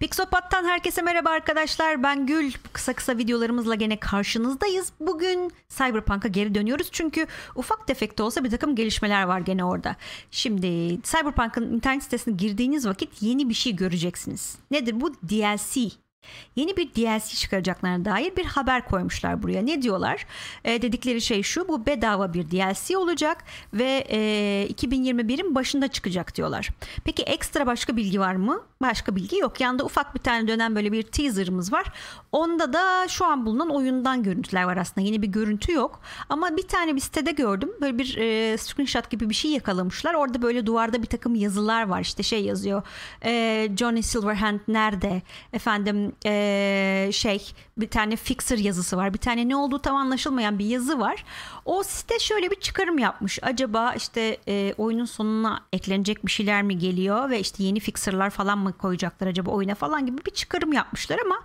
Pixopat'tan herkese merhaba arkadaşlar. Ben Gül. Kısa kısa videolarımızla gene karşınızdayız. Bugün Cyberpunk'a geri dönüyoruz. Çünkü ufak tefek de olsa bir takım gelişmeler var gene orada. Şimdi Cyberpunk'ın internet sitesine girdiğiniz vakit yeni bir şey göreceksiniz. Nedir bu? DLC Yeni bir DLC çıkaracaklarına dair bir haber koymuşlar buraya. Ne diyorlar? E, dedikleri şey şu bu bedava bir DLC olacak ve e, 2021'in başında çıkacak diyorlar. Peki ekstra başka bilgi var mı? Başka bilgi yok. Yanında ufak bir tane dönen böyle bir teaserımız var. Onda da şu an bulunan oyundan görüntüler var aslında. Yeni bir görüntü yok. Ama bir tane bir sitede gördüm. Böyle bir e, screenshot gibi bir şey yakalamışlar. Orada böyle duvarda bir takım yazılar var. İşte şey yazıyor. E, Johnny Silverhand nerede? Efendim e, şey bir tane fixer yazısı var. Bir tane ne olduğu tam anlaşılmayan bir yazı var. O site şöyle bir çıkarım yapmış. Acaba işte e, oyunun sonuna eklenecek bir şeyler mi geliyor ve işte yeni fixer'lar falan mı koyacaklar acaba oyuna falan gibi bir çıkarım yapmışlar ama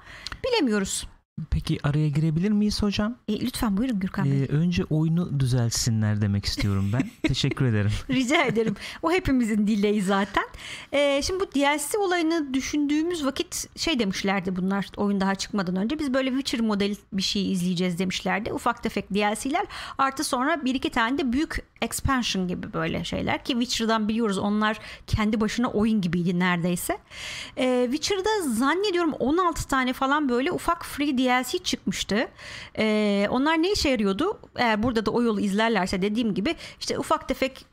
bilemiyoruz. Peki araya girebilir miyiz hocam? E, lütfen buyurun Gürkan Bey. Ee, önce oyunu düzelsinler demek istiyorum ben. Teşekkür ederim. Rica ederim. O hepimizin dileği zaten. Ee, şimdi bu DLC olayını düşündüğümüz vakit şey demişlerdi bunlar oyun daha çıkmadan önce. Biz böyle Witcher model bir şey izleyeceğiz demişlerdi. Ufak tefek DLC'ler artı sonra bir iki tane de büyük expansion gibi böyle şeyler ki Witcher'dan biliyoruz onlar kendi başına oyun gibiydi neredeyse. Ee, Witcher'da zannediyorum 16 tane falan böyle ufak free DLC çıkmıştı. Ee, onlar ne işe yarıyordu? Eğer burada da o yolu izlerlerse dediğim gibi işte ufak tefek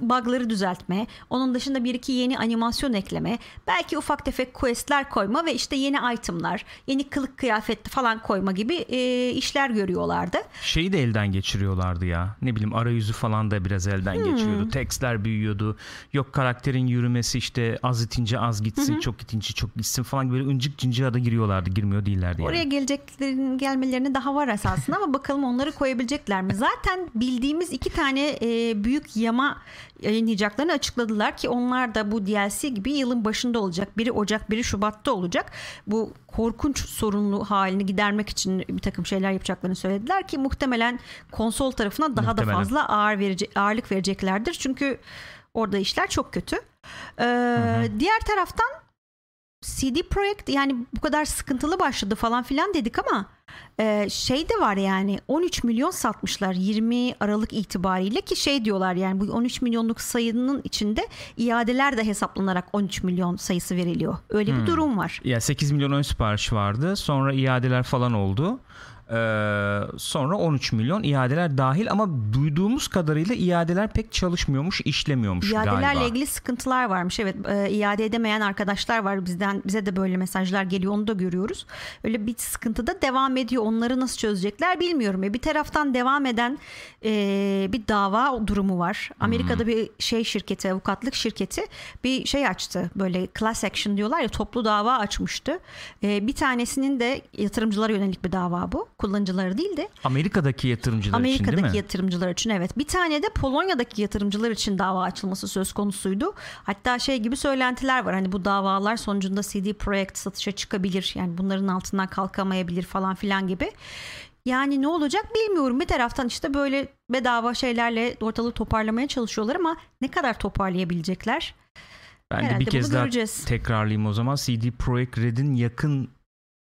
bug'ları düzeltme, onun dışında bir iki yeni animasyon ekleme, belki ufak tefek questler koyma ve işte yeni itemlar, yeni kılık kıyafet falan koyma gibi e, işler görüyorlardı. Şeyi de elden geçiriyorlardı ya. Ne bileyim arayüzü falan da biraz elden hmm. geçiriyordu. Tekstler büyüyordu. Yok karakterin yürümesi işte az itince az gitsin, Hı-hı. çok itince çok gitsin falan böyle ıncık cıncığa da giriyorlardı. Girmiyor değillerdi yani. Oraya geleceklerin gelmelerine daha var esasında ama bakalım onları koyabilecekler mi? Zaten bildiğimiz iki tane e, büyük yama yayınlayacaklarını açıkladılar ki onlar da bu DLC gibi yılın başında olacak. Biri Ocak, biri Şubat'ta olacak. Bu korkunç sorunlu halini gidermek için bir takım şeyler yapacaklarını söylediler ki muhtemelen konsol tarafına daha muhtemelen. da fazla ağır verici, ağırlık vereceklerdir. Çünkü orada işler çok kötü. Ee, hı hı. Diğer taraftan CD Projekt yani bu kadar sıkıntılı başladı falan filan dedik ama e, şey de var yani 13 milyon satmışlar 20 Aralık itibariyle ki şey diyorlar yani bu 13 milyonluk sayının içinde iadeler de hesaplanarak 13 milyon sayısı veriliyor. Öyle hmm. bir durum var. Ya 8 milyon ön sipariş vardı sonra iadeler falan oldu. Ee, sonra 13 milyon iadeler dahil ama duyduğumuz kadarıyla iadeler pek çalışmıyormuş, işlemiyormuş İadelerle galiba. İadelerle ilgili sıkıntılar varmış. Evet, e, iade edemeyen arkadaşlar var bizden. Bize de böyle mesajlar geliyor. Onu da görüyoruz. Öyle bir sıkıntı da devam ediyor. Onları nasıl çözecekler bilmiyorum. E, bir taraftan devam eden e, bir dava durumu var. Amerika'da hmm. bir şey şirketi, avukatlık şirketi bir şey açtı. Böyle class action diyorlar ya toplu dava açmıştı. E, bir tanesinin de yatırımcılara yönelik bir dava bu kullanıcıları değil de Amerika'daki yatırımcılar Amerika'daki için değil mi? Amerika'daki yatırımcılar için evet. Bir tane de Polonya'daki yatırımcılar için dava açılması söz konusuydu. Hatta şey gibi söylentiler var. Hani bu davalar sonucunda CD Projekt satışa çıkabilir. Yani bunların altından kalkamayabilir falan filan gibi. Yani ne olacak bilmiyorum. Bir taraftan işte böyle bedava şeylerle ortalığı toparlamaya çalışıyorlar ama ne kadar toparlayabilecekler? Ben Herhalde de bir kez daha göreceğiz. tekrarlayayım o zaman. CD Projekt Red'in yakın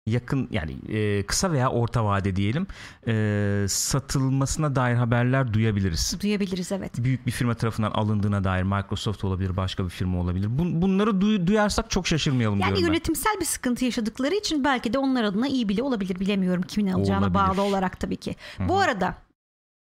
yakın yani e, kısa veya orta vade diyelim e, satılmasına dair haberler duyabiliriz. Duyabiliriz evet. Büyük bir firma tarafından alındığına dair Microsoft olabilir, başka bir firma olabilir. Bun, bunları duy, duyarsak çok şaşırmayalım yani diyorum Yani yönetimsel ben. bir sıkıntı yaşadıkları için belki de onlar adına iyi bile olabilir bilemiyorum kimin alacağına olabilir. bağlı olarak tabii ki. Hı-hı. Bu arada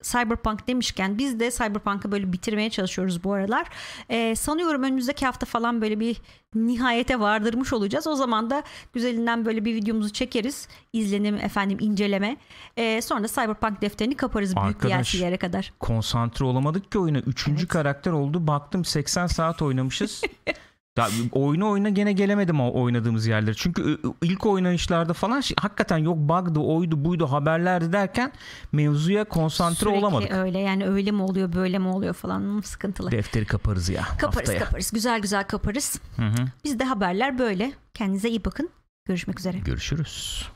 Cyberpunk demişken biz de Cyberpunk'ı böyle bitirmeye çalışıyoruz bu aralar. Ee, sanıyorum önümüzdeki hafta falan böyle bir nihayete vardırmış olacağız. O zaman da güzelinden böyle bir videomuzu çekeriz. İzlenim efendim inceleme. Ee, sonra da Cyberpunk defterini kaparız Arkadaş, büyük DLC'lere kadar. konsantre olamadık ki oyuna. Üçüncü evet. karakter oldu. Baktım 80 saat oynamışız. Ya oyunu oyuna gene gelemedim o oynadığımız yerlere. Çünkü ilk oynayışlarda falan şey, hakikaten yok bug'dı, oydu, buydu, haberlerdi derken mevzuya konsantre Sürekli olamadık. öyle yani öyle mi oluyor, böyle mi oluyor falan sıkıntılı. Defteri kaparız ya Kaparız haftaya. kaparız. Güzel güzel kaparız. Hı hı. Bizde haberler böyle. Kendinize iyi bakın. Görüşmek üzere. Görüşürüz.